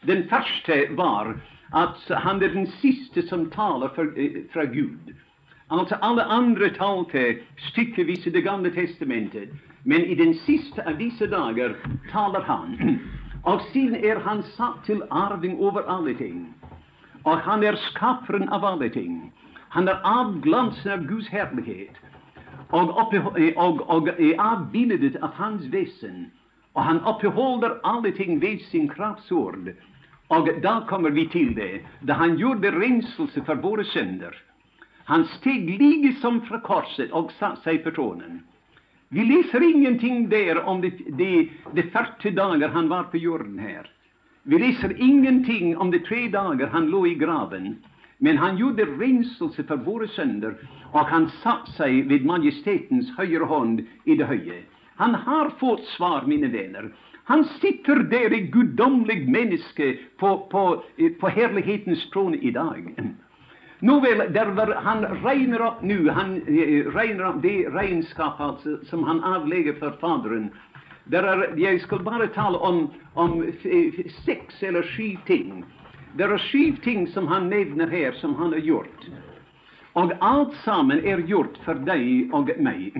Den första var att han är den siste som talar för, eh, för Gud. Alltså alla andra talte styckevis i Det gamla testamentet, men i den sista av dessa dagar talar han. Och sen är han satt till arving över allting. Og han er skaperen av alle ting. Han er avglansen av Guds herlighet og, oppe, eh, og, og er avbildet av hans vesen. Og han uppehåller alle ting ved sin kraftsord. Og da kommer vi til det, da han gjorde renselse for våre synder. Han steg liksom fra korset og satte seg på tronen. Vi leser ingenting der om de, de, de 40 dager han var på jorden her. Vi läser ingenting om de tre dagar han låg i graven. Men han gjorde renselse för våra synder, och han satte sig vid Majestätens högra hand i det höje. Han har fått svar, mina vänner. Han sitter där i gudomlig människa på, på, på härlighetens tron i dag. Nå var, Han regnar upp nu, han eh, regnar det regnskap alltså, som han avlägger för Fadern där är, jag skulle bara tala om, om sex eller sju ting. Det är sju ting som han nämner här som han har gjort. Och allt samman är gjort för dig och mig.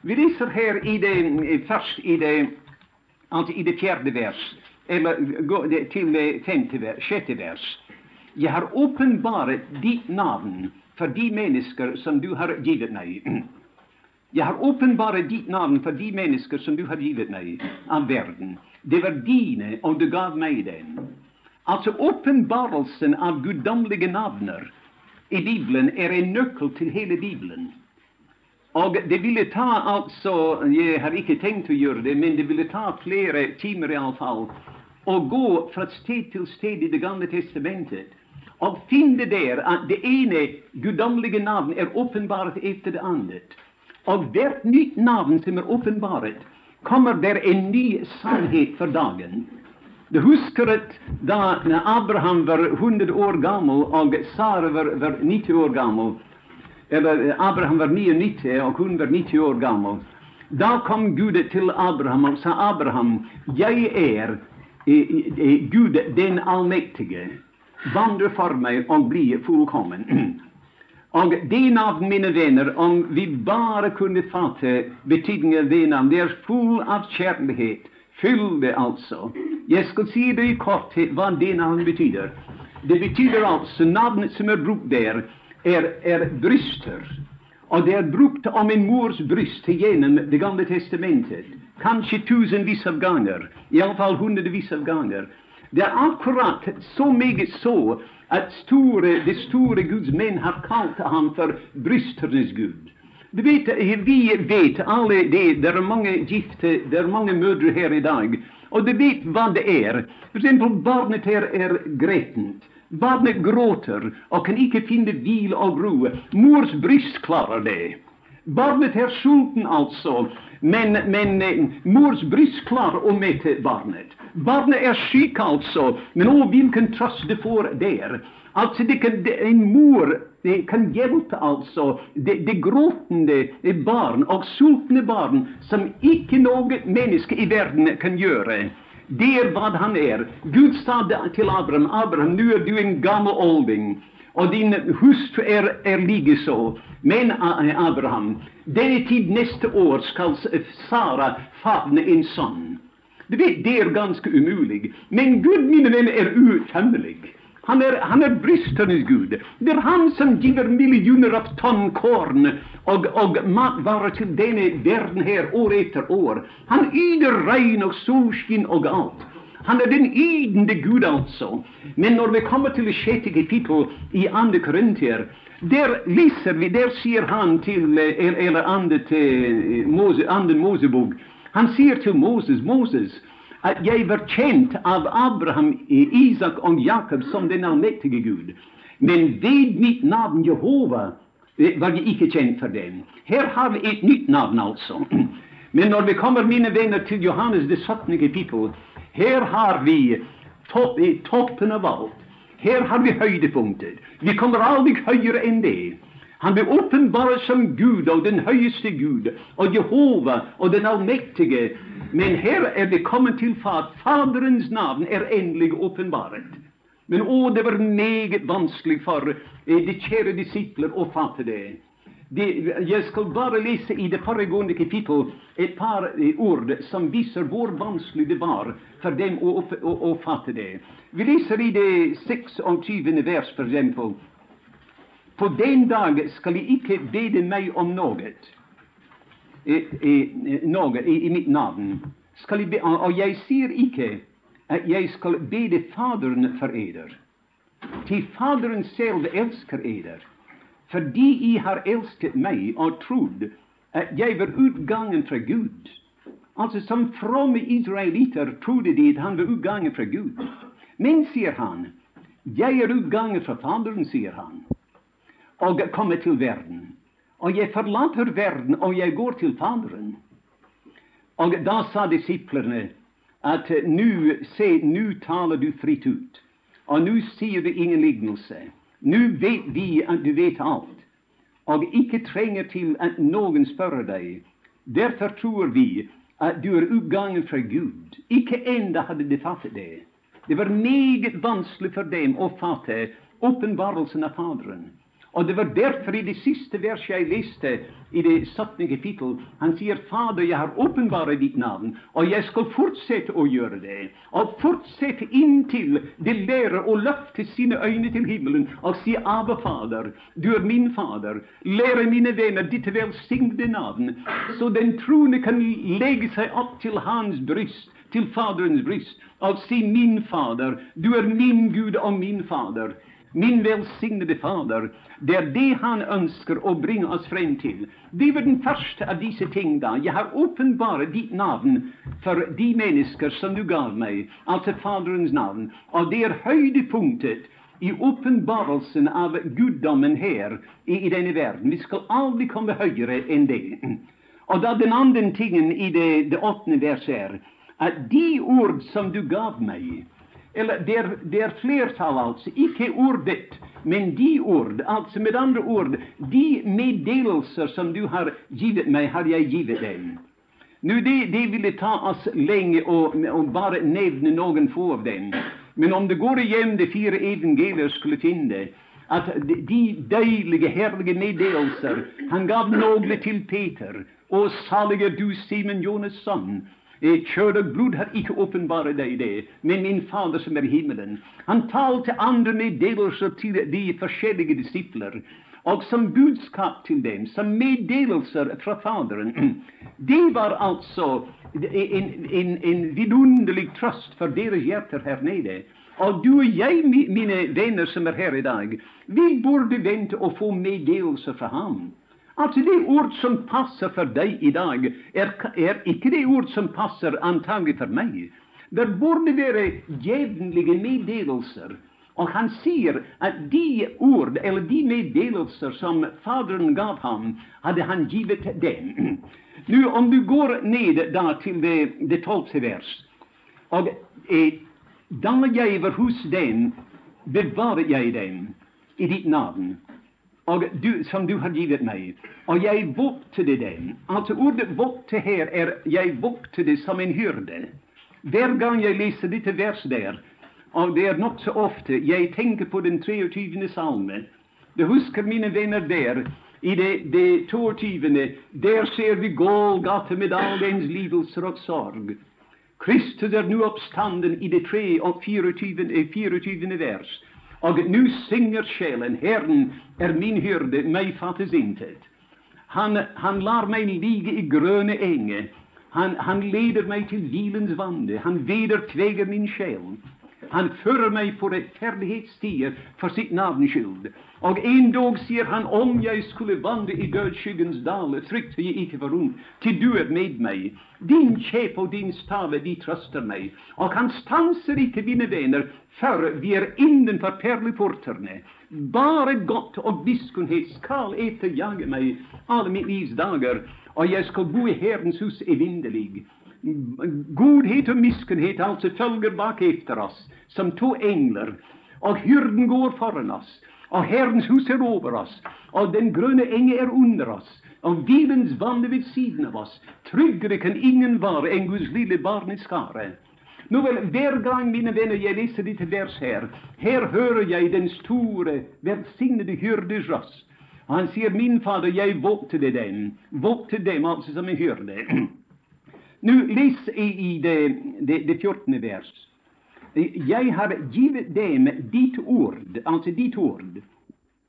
Vi läser här i det, först i det, alltså i det fjärde vers, eller till det femte vers, sjätte vers. Jag har uppenbarat ditt namn för de människor som du har givit mig. Jeg har åpenbaret ditt navn for de mennesker som du har givet meg av verden. Det var dine, og du gav meg den. Altså åpenbarelsen av guddommelige navner i Bibelen er en nøkkel til hele Bibelen. Og det ville ta altså Jeg har ikke tenkt å gjøre det, men det ville ta flere timer iallfall å gå fra sted til sted i Det gamle testamentet og finne der at det ene guddommelige navn er åpenbart etter det andre. Og hvert nytt navn som er åpenbart, kommer der en ny sannhet for dagen. Du husker at da Abraham var 100 år gammel og Sara var, var 90 år gammel eller Abraham var 99 og hun var 90 år gammel. Da kom Gud til Abraham og sa Abraham, jeg er eh, eh, Gud den allmektige vandre for meg og bli fullkommen. Och det namn, mina vänner, om vi bara kunde fatta betydningen av det namn, det är full av kjærlighet. Fyllde alltså. Jag ska säga det i korthet vad det namn betyder. Det betyder alltså, namnet som är brukt där är, är bröster. Och det är brukt om en mors bröst genom Det gamla testamentet. Kanske tusenvis av alla fall hundrevis av gånger. Det är akkurat så mycket så att store, de store Guds män har kallat honom för brysternas Gud. Du vet, Vi vet alla det. Det är många gifta, det är många mödrar här idag. Och du vet vad det är. Till exempel barnet här är gretent. Barnet gråter och kan inte finna vila och ro. Mors bröst klarar det. Barnet är sulten, alltså, men, men eh, mors bryst om å barnet. Barnet är sjuk alltså, men åh, vilken tröst det får där! Alltså, det kan, det, En mor det kan hjälpa, alltså, det, det gråtande barn och sultna barn som icke något människa i världen kan göra. Det är vad han är. Gud sa till Abraham Abraham, nu är du en gammal olding, och din hustru är, är likeså. Men eh, Abraham, denna tid nästa år skall eh, Sara favne en son. Du vet, det är ganska omöjligt. Men Gud, mina vänner, är outtömlig. Han är, han är bristernas Gud. Det är han som giver miljoner av ton korn och, och matvaror till denne världen här år efter år. Han yder regn och solsken och allt. Han är den ydende Gud, alltså. Men när vi kommer till det sjette kapittel i andra Korintier, där läser vi, där ser han till, eh, eller andre, eh, Mose, anden Mosebok han säger till Moses, Moses, att jag var känd av Abraham, Isak och Jakob som den allmäktige Gud. Men vid mitt namn Jehova var jag icke känd för dem. Här har vi ett nytt namn alltså. Men när vi kommer, mina vänner, till Johannes det 17. kapittel, här har vi topp, toppen av allt. Här har vi høydepunkter. Vi kommer aldrig högre än det. Han blev uppenbarad som Gud och den högste Gud och Jehova och den Allmäktige. Men här är vi kommit till at Faderns namn är endelig uppenbarat. Men åh, det var mycket vanskligt för eh, de kära discipler att fatta det det. jag ska bara läsa i det föregående kapitlet ett par eh, ord som visar hur vanskligt det var för dem att fatta det. Vi läser i det 26. vers, för exempel. På den dag skall ni icke beda mig om något, eh, i, något i, i mitt namn. Skal be, och jag ser icke att jag skal beda Fadern för eder. Till Fadern själv älskar eder, fordi I har elsket meg og trodd at jeg var utgangen fra Gud. Altså Som fromme israelitter trodde de at han var utgangen fra Gud. Men, sier han, jeg er utgangen fra Faderen, sier han, og kommer til verden. Og jeg forlater verden, og jeg går til Faderen. Og da sa disiplene at nu, se, nu taler du fritt ut, og nu sier du ingen lignelse. Nu vet vi att du vet allt, och icke tränger till att någon spør dig. Därför tror vi att du är uppgången för Gud. Icke enda hade de fattat det. Det var mycket vanskligt för dem att fatta uppenbarelsen av Fadern. Och det var därför i det sista verset jag läste, i det sjuttonde kapitlet, han säger Fader, jag har uppenbarat ditt namn och jag ska fortsätta att göra det. Och fortsätta intill de lära och løfte sina ögon till himlen och säga Abba, Fader, du är min Fader. Lära mina vänner ditt välsignade namn. så den troende kan lägga sig upp till hans bröst, till Faderns bröst och säga Min Fader, du är min Gud och min Fader. Min välsignade Fader, det är det Han önskar att bringa oss fram till. Det var den första av dessa ting då. Jag har uppenbarat ditt namn för de människor som du gav mig, alltså Faderns namn. Och det är höjdpunkten i uppenbarelsen av gudomen här, i, i, denna verden. Vi ska aldrig komma högre än det. Och då den andra tingen i det, det åttonde verset är, att de ord som du gav mig, eller det är det alltså. Icke ordet, men de ord. alltså med andra ord, de meddelelser som du har givit mig, har jag givit dig. Nu, det, det ville ta oss länge och, och bara nämna någon få av dem. Men om det går igenom de fyra evangelierna skulle finna, att de dejliga, härliga meddelelser Han gav några till Peter. och salig du, Simon Jonas' son, Kjøtt og blod har ikke åpenbart deg det, men min Fader som er i himmelen. Han talte andre meddelelser til de forskjellige disipler, og som budskap til dem, som meddelelser fra Faderen. Det var altså en, en, en vidunderlig trøst for deres hjerter her nede. Og du og jeg, mine venner som er her i dag, vi burde vente å få meddelelser fra ham. Alltså det ord som passar för dig i dag, är icke det ord som passar antagligen för mig. Det borde vara jevnlige meddelelser. Och han säger att de ord, eller de meddelelser som Fadern gav honom, hade han givit dem. Nu om du går ned då till det, det tolfte vers Och eh, då jag var hos dem, bevarar jag dem i ditt namn.' Och du, som du har givit mig. Och jag vokter den. Alltså Ordet 'vokte' här är jag vokter som en hyrde'. Hver gång jag läser dette vers där, och det är nog så ofta, jag tänker på den 23. psalmen. Du huskar mina vänner där, i det, det 22. där ser vi Golgata med all dens lidelser och sorg. Kristus är nu uppstanden i det 3 och 24. 24. Eh, vers. Og nu singer sjelen, herren er min hyrde, mig fattes intet. Han, han lar mig ligga i gröna änge. Han, han leder mig till vilens vande. Han veder tveger min själ. Han för mig på rättfärdighetsstier för sitt namns skyld. Och en dag säger han, om jag skulle vandra i dødsskyggens dal, frykter jag icke för ont, ty du är med mig. Din käpp och din stave, de tröstar mig. Och han stansar icke mina vänner, för vi är innanför pärleportarna. Bara gott och og skall äta jaga mig alla mitt livs dagar, och jag skall bo i Herrens hus evinnerlig. Godhet och miskunnhet alltså följer bak efter oss, som två änglar. Och hyrden går före oss, Och Herrens hus är över oss, Och den gröna ängen är under oss, och vilens vann vid sidan av oss. Tryggare kan ingen vara än Guds lille barneskare. Nå Nåväl, hver gång, mina vänner, jag läser lite vers här. Här hör jag den store, välsignade hyrdes röst. Han säger, min fader, jag vokter dem, vokter dem alltså som en hyrde. Nu läs i, i det, det, det 14. vers. Eh, jag har givit dem ditt ord, alltså ditt ord.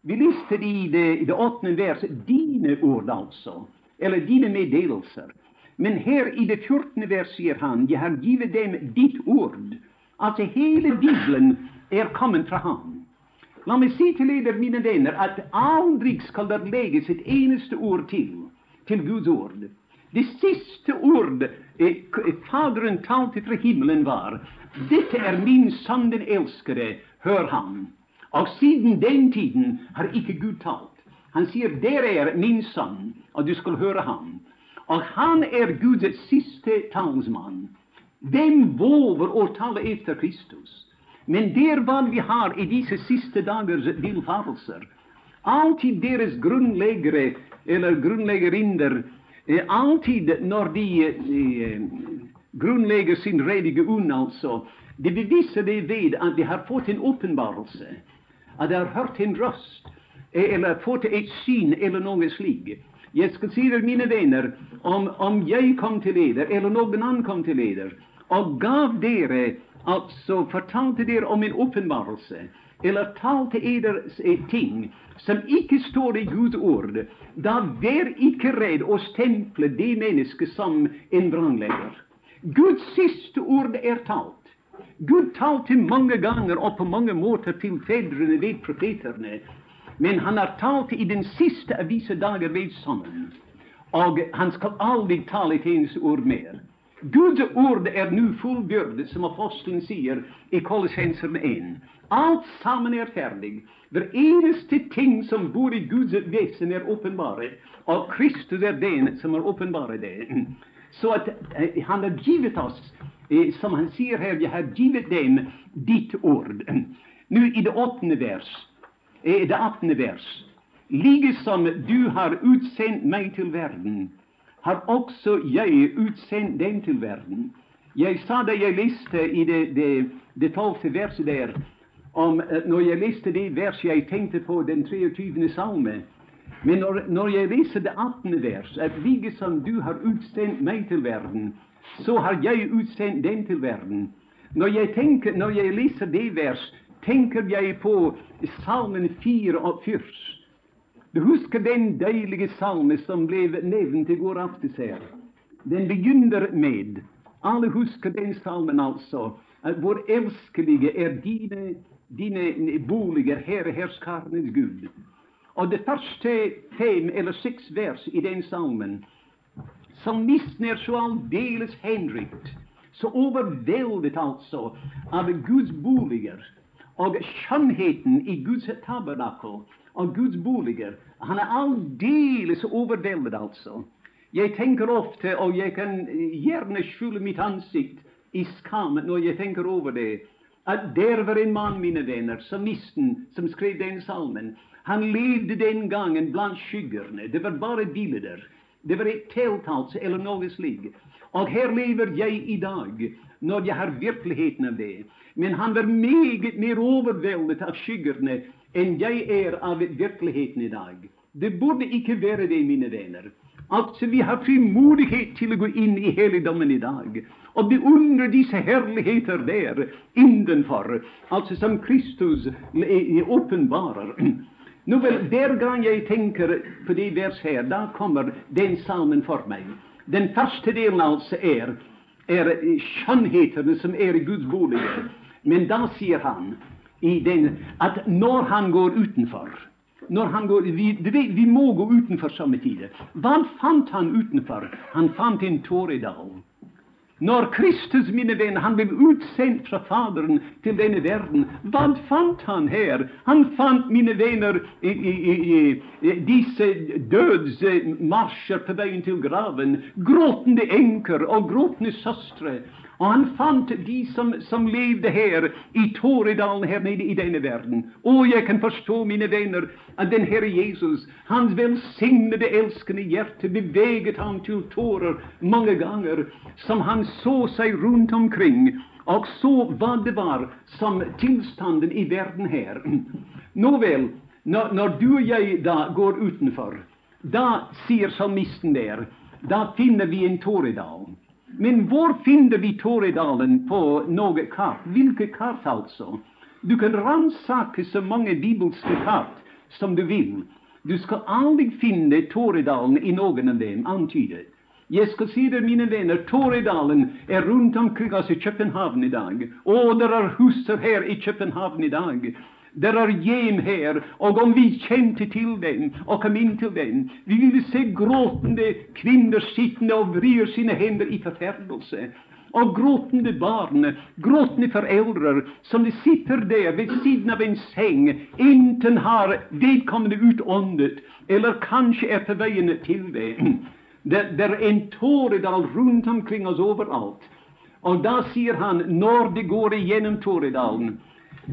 Vi läste i det, i det åttonde vers dina ord, alltså, eller dina meddelelser. Men här i det 14. vers säger han, jag har givit dem ditt ord. Alltså, hela Bibeln är kommen från honom. Låt mig säga till er, mina vänner, att aldrig skall det läggas ett enaste ord till, till Guds ord. Det sista ord eh, Faderen talte till himlen var Dette är min sønn, den älskade, hör han.' Och sedan den tiden har icke Gud talt. Han säger 'Där är min son, och du skall höra han. Och han är Guds siste talsman. Vem vågar att tala efter Kristus? Men det är vad vi har i dessa sista dagars villfarelser. Alltid deras grundläggare eller grunnleggerinner Eh, alltid när de eh, grundlägger sin redige unn, alltså, de bevisar det vid att de har fått en uppenbarelse, att de har hört en röst, eh, eller fått ett syn, eller något slikt. Jag ska säga mina vänner, om, om jag kom till er, eller någon annan kom till er, och gav dere, alltså, fortalte dere om en uppenbarelse, eller talte eder eh, ting som ikke står i Guds ord, da vær ikke redd å stemple det mennesket som en vranglegger. Guds siste ord er talt. Gud talte mange ganger og på mange måter til fedrene ved profeterne. Men han har talt i den siste av disse dager ved Sønnen. Og han skal aldri tale et eneste ord mer. Guds ord är nu fullbyrdet, som aposteln säger i Kolossenserna 1. Allt samman är färdigt. Det enaste ting som bor i Guds väsen är åpenbare. och Kristus är den som har uppenbarat det. Så att eh, han har givit oss, eh, som han säger här, jag har givit dem ditt ord. Nu i det åttonde vers eh, det 18. vers. Liksom du har utsänt mig till världen, har också jag utsänt den till världen. Jag sa det jag läste i det, det, det 12. verset där, om, eh, när jag läste det vers jag tänkte på den 23. psalmen. Men när, när jag läser det 18. vers, att lika som du har utsänt mig till världen, så har jag utsänt den till världen. När jag tänker, när jag läser det vers, tänker jag på Salmen 44. Du husker den deilige salme som blev nevnt i går aftes her. Den begynner med Alle husker den salmen, altså. Vår hvor elskelige er dine, dine boliger, Herre herskarenes Gud. Og det første fem eller seks vers i den salmen Salmisten er så aldeles henrykt, så overveldet altså av Guds boliger og skjønnheten i Guds tabernakel av Guds boliger. Han är alldeles överväldigad, alltså. Jag tänker ofta, och jag kan gärna skjula mitt ansikte i skam när jag tänker över det, att där var en man, mina vänner, salmisten, som skrev den salmen. Han levde den gången bland skuggorna. Det var bara bilder. Det var ett tält, alltså, eller något slikt. Och här lever jag i dag, når jeg har virkeligheten av det. Men han var meget mer overveldet av skyggerne enn jeg er av virkeligheten i dag. Det burde ikke være det, mine venner. Altså, vi har frimodighet til å gå inn i helligdommen i dag og beundre disse herligheter der innenfor, altså som Kristus åpenbarer. Nå vel, Hver gang jeg tenker på det vers her, da kommer den salmen for meg. Den første delen altså er, är skönheterna som är i Guds bolig. Men då ser han i den, att när han går utanför, när han går, vi, vet, vi må gå utanför samtidigt. Vad Hva han utanför? Han fann en tåredal. Når Kristus, mine venner, han blev utsänd från Fadern till denne världen, vad fann han här? Han fann, mina vänner, i, i, i, i dessa dödsmarscher på vägen till graven, gråtande änkor och gråtande systrar och han fant de som, som levde här i Tåredalen här nere i denne världen. Och jag kan förstå, mina vänner, att den Herre Jesus, hans välsignade, älskande hjärta beväget han till tårar många gånger, som han såg sig runt omkring och så vad det var som tillstånden i världen här. Nåväl, när, när du och jag då går utanför, då ser salmisten där, då finner vi en tåredal. Men var finner vi Tåredalen på något kart? Vilket kart, alltså? Du kan rannsaka så många bibelska kart som du vill. Du ska aldrig finna Tåredalen i någon av dem antydet. Jag ska säga det, mina vänner, Toredalen är runt omkring oss i Köpenhamn idag. Och det är huser här i Köpenhamn idag. Där Det gem här, och om vi kände till den och kom in till den, vi ville se gråtande kvinnor sittande och vrir sina händer i förfärdelse och gråtande barn, gråtande föräldrar, som de sitter där vid sidan av en säng, inte har vedkommende utåndet, eller kanske är på vägen till det. Det, är en tåredal runt omkring oss överallt. Och då säger han, när det går igenom Tåredalen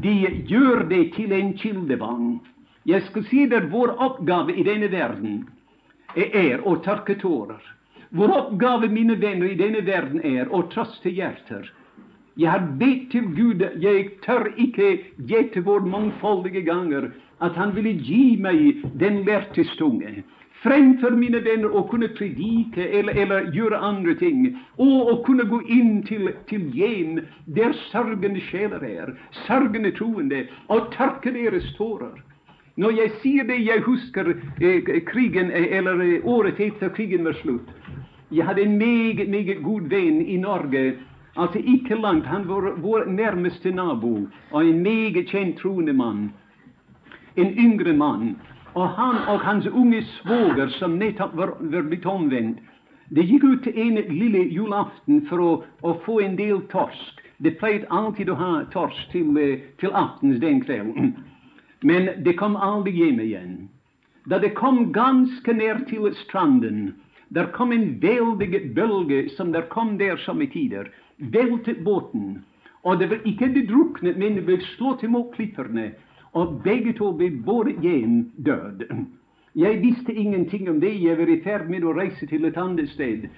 de gör det till en kildevann. Jag ska si att vår uppgave i denna världen är att torka tårar. Vår uppgave, mina vänner, i denna världen är att trösta hjärtar. Jag har bett till Gud, jag tör icke ge till vår mångfaldiga gånger, att Han ville ge mig den lærte framför mina vänner och kunna predika eller, eller, göra andra ting, Och, och kunna gå in till, till gen där sørgende själar är, sørgende troende, och torka deras tårar. När jag ser det, jag huskar eh, krigen, eh, eller eh, året efter krigen var slut. Jag hade en mycket, mycket god vän i Norge. alltså icke långt, Han var vår närmaste nabo, och en mycket känd troende man, En yngre man. Och han och hans unge svåger, som nästan var, var lite omvänd, de gick ut en lille julafton för att, att få en del torsk. De plöjde alltid att ha torsk till, eh, till aftons den kvällen. Men de kom aldrig hem igen. Då de kom ganska ner till stranden, Där kom en väldig bölge som där kom där som i tider, Välte båten. Och det var icke de druckna, men de blev slått klipporna och bägge två blev både gen död. Jag visste ingenting om det. Jag var i färd med att resa till ett annat ställe.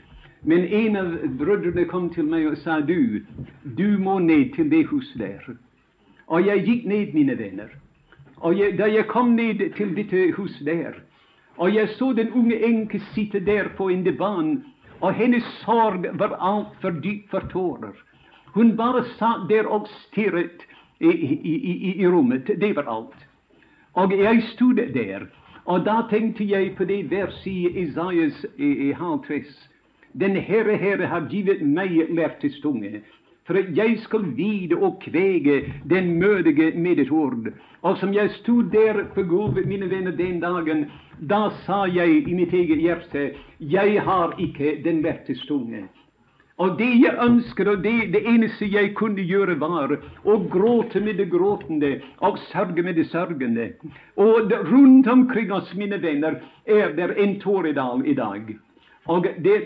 Men en av bröderna kom till mig och sa du, du må ned till det huset där. Och jag gick ned, mina vänner. Och jag, da jag kom ned till det hus eh, där, och jag såg den unge änkan sitta där på en divan, Och hennes sorg var alltför djup för tårar. Hon bara satt där och stirrade i, i, i, rummet. Det var allt. Och jag stod där, och då tänkte jag på det vers i Isaias i, halvtress. Den Herre Herre har givit mig lærtestunge, för att jag skall vida och kväga den mödige med ett ord. Och som jag stod där, på golvet, mina vänner, den dagen, då sa jag i mitt eget hjärta, jag har icke den lærtestunge. Og det jeg ønsker, og det, det, eneste jeg kunne gjøre, var å gråte med det gråtende og sørge med det sørgende. Og det, rundt omkring oss, mine venner, er det en tåredal i dag. Og det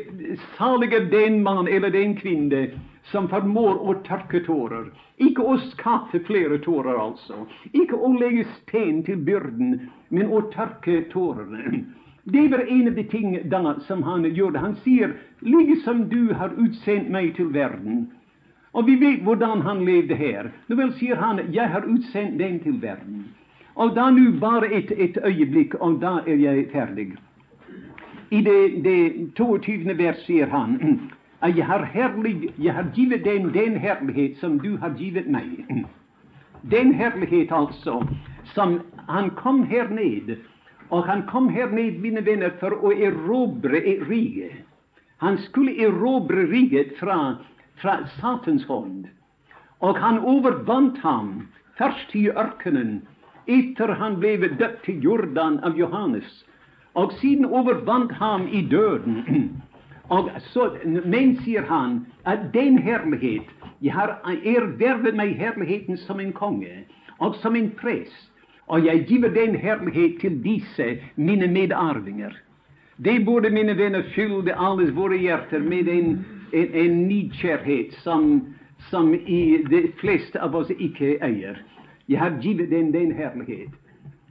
salige den mann eller den kvinne som formår å tørke tårer. Ikke å skaffe flere tårer, altså. Ikke å legge sten til byrden, men å tørke tårene. Det var en av de ting då som han gjorde. Han säger, liksom du har utsänt mig till världen.' Och vi vet hurdan han levde här. Nåväl, säger han 'Jag har utsänt den till världen.' Och då nu, bara ett, ett ögonblick, och då är jag färdig. I det, det 22. vers säger han att jag har, härlig, jag har givit dem den härlighet som du har givit mig. Den härlighet alltså, som han kom här ned och han kom här ned, mina vänner, för att erobra riket. Han skulle erobra riket från, från Satans hånd. Och han övervann ham först i öknen, efter han blev döpt till Jordan av Johannes, Och sedan övervann ham i döden. Och så, men säger han att den härlighet, jag har ervärvat mig härligheten som en konge och som en präst och jag giver den härlighet till disse mina medarvingar. Det borde, mina vänner, fyllde alles våra hjärtan med en, en, en nidkärhet som, som i de flesta av oss icke äger. Jag har givit dem den härlighet.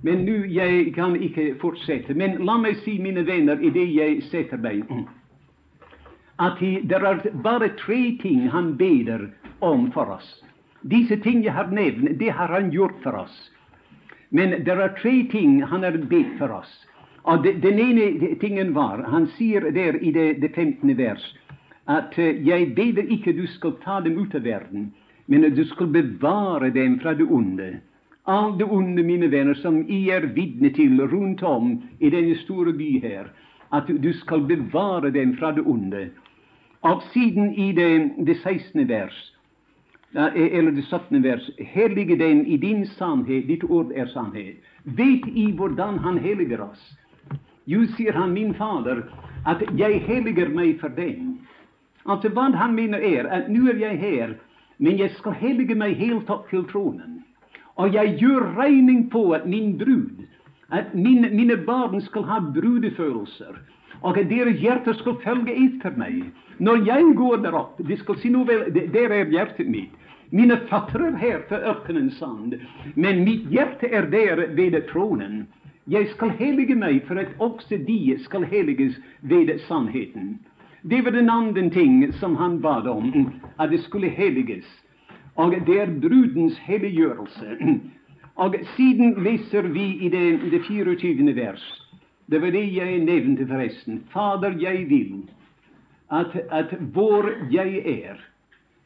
Men nu jag kan icke fortsätta. Men låt mig se, mina vänner, i det jag sätter mig, att det är bara tre ting han beder om för oss. Dessa ting jag har nämnt, det har han gjort för oss. Men det är tre ting han har bett för oss. Och det, Den ene tingen var Han säger där i det, det 15. vers att eh, jag beder icke du skall ta dem ut av världen, men du skall bevara dem från det onde. All det onde, mina vänner, som I är vittne till runt om i denna stora by här, att du skall bevara dem från det onde. Och sedan i det, det 16. vers E- eller det 17. vers. 'Helige den i din sannhet, ditt ord är sannhet. Vet I hvordan Han heliger oss? Jo, säger han, min Fader, att jag heliger mig för dig.' Alltså, vad han menar är, att nu är jag här, men jag ska heliga mig helt upp till tronen. Och jag gör regning på att min brud, att min, mina barn ska ha brudefödelser och att deras hjärtan ska följa efter mig. När jag går där upp, de ska se nu väl, där är hjärtat mitt. Mina fötter är här på öknen sand, men mitt hjärta är där vid tronen. Jag skall heliga mig för att också de skall heligas vid sannheten. Det var den andra ting som han bad om, att det skulle heligas. Och det är brudens heliggörelse. Och sedan läser vi i det, det 24. vers. Det var det jag nämnde förresten. Fader, jag vill att, att vår jag är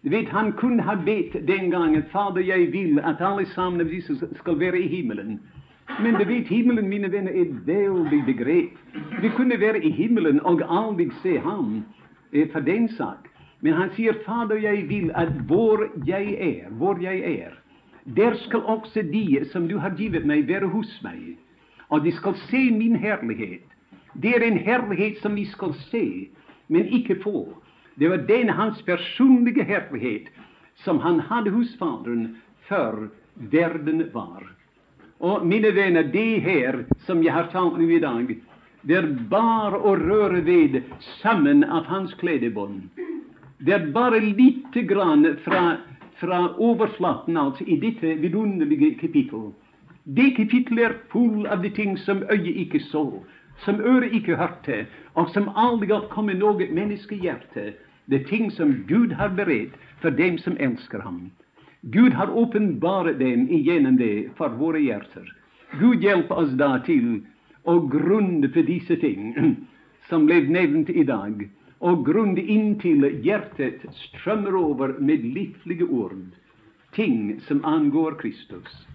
du vet, Han kunde ha bett den gången, Fader, jag vill att allesammans av disse skal vara i himmelen. Men du vet, himmelen, mina vänner, är ett väldigt begrepp. Vi kunde vara i himmelen och aldrig se ham eh, för den sak. Men han säger, Fader, jag vill att var jag är, var jag är, där ska också de som du har givit mig vara hos mig. Och de ska se min härlighet. Det är en härlighet som vi ska se, men icke få. Det var den hans personliga härlighet, som han hade hos Fadern för världen var. Och, mina vänner, det här, som jag har talat om i dag, det är bare å røre ved av hans kledebånd. Det är bara lite grann från, fra overflaten alltså, i detta vidunderliga kapitel. Det kapitlet är full av de ting som öje icke så, som öre icke hörte och som aldrig har något noe menneskehjerte det ting som Gud har berett för dem som älskar honom. Gud har uppenbarat dem igenom det för våra hjärtan. Gud hjälp oss därtill och å för dessa ting som blev nämnt idag och grund in till hjärtat strömmar över med livliga ord, ting som angår Kristus.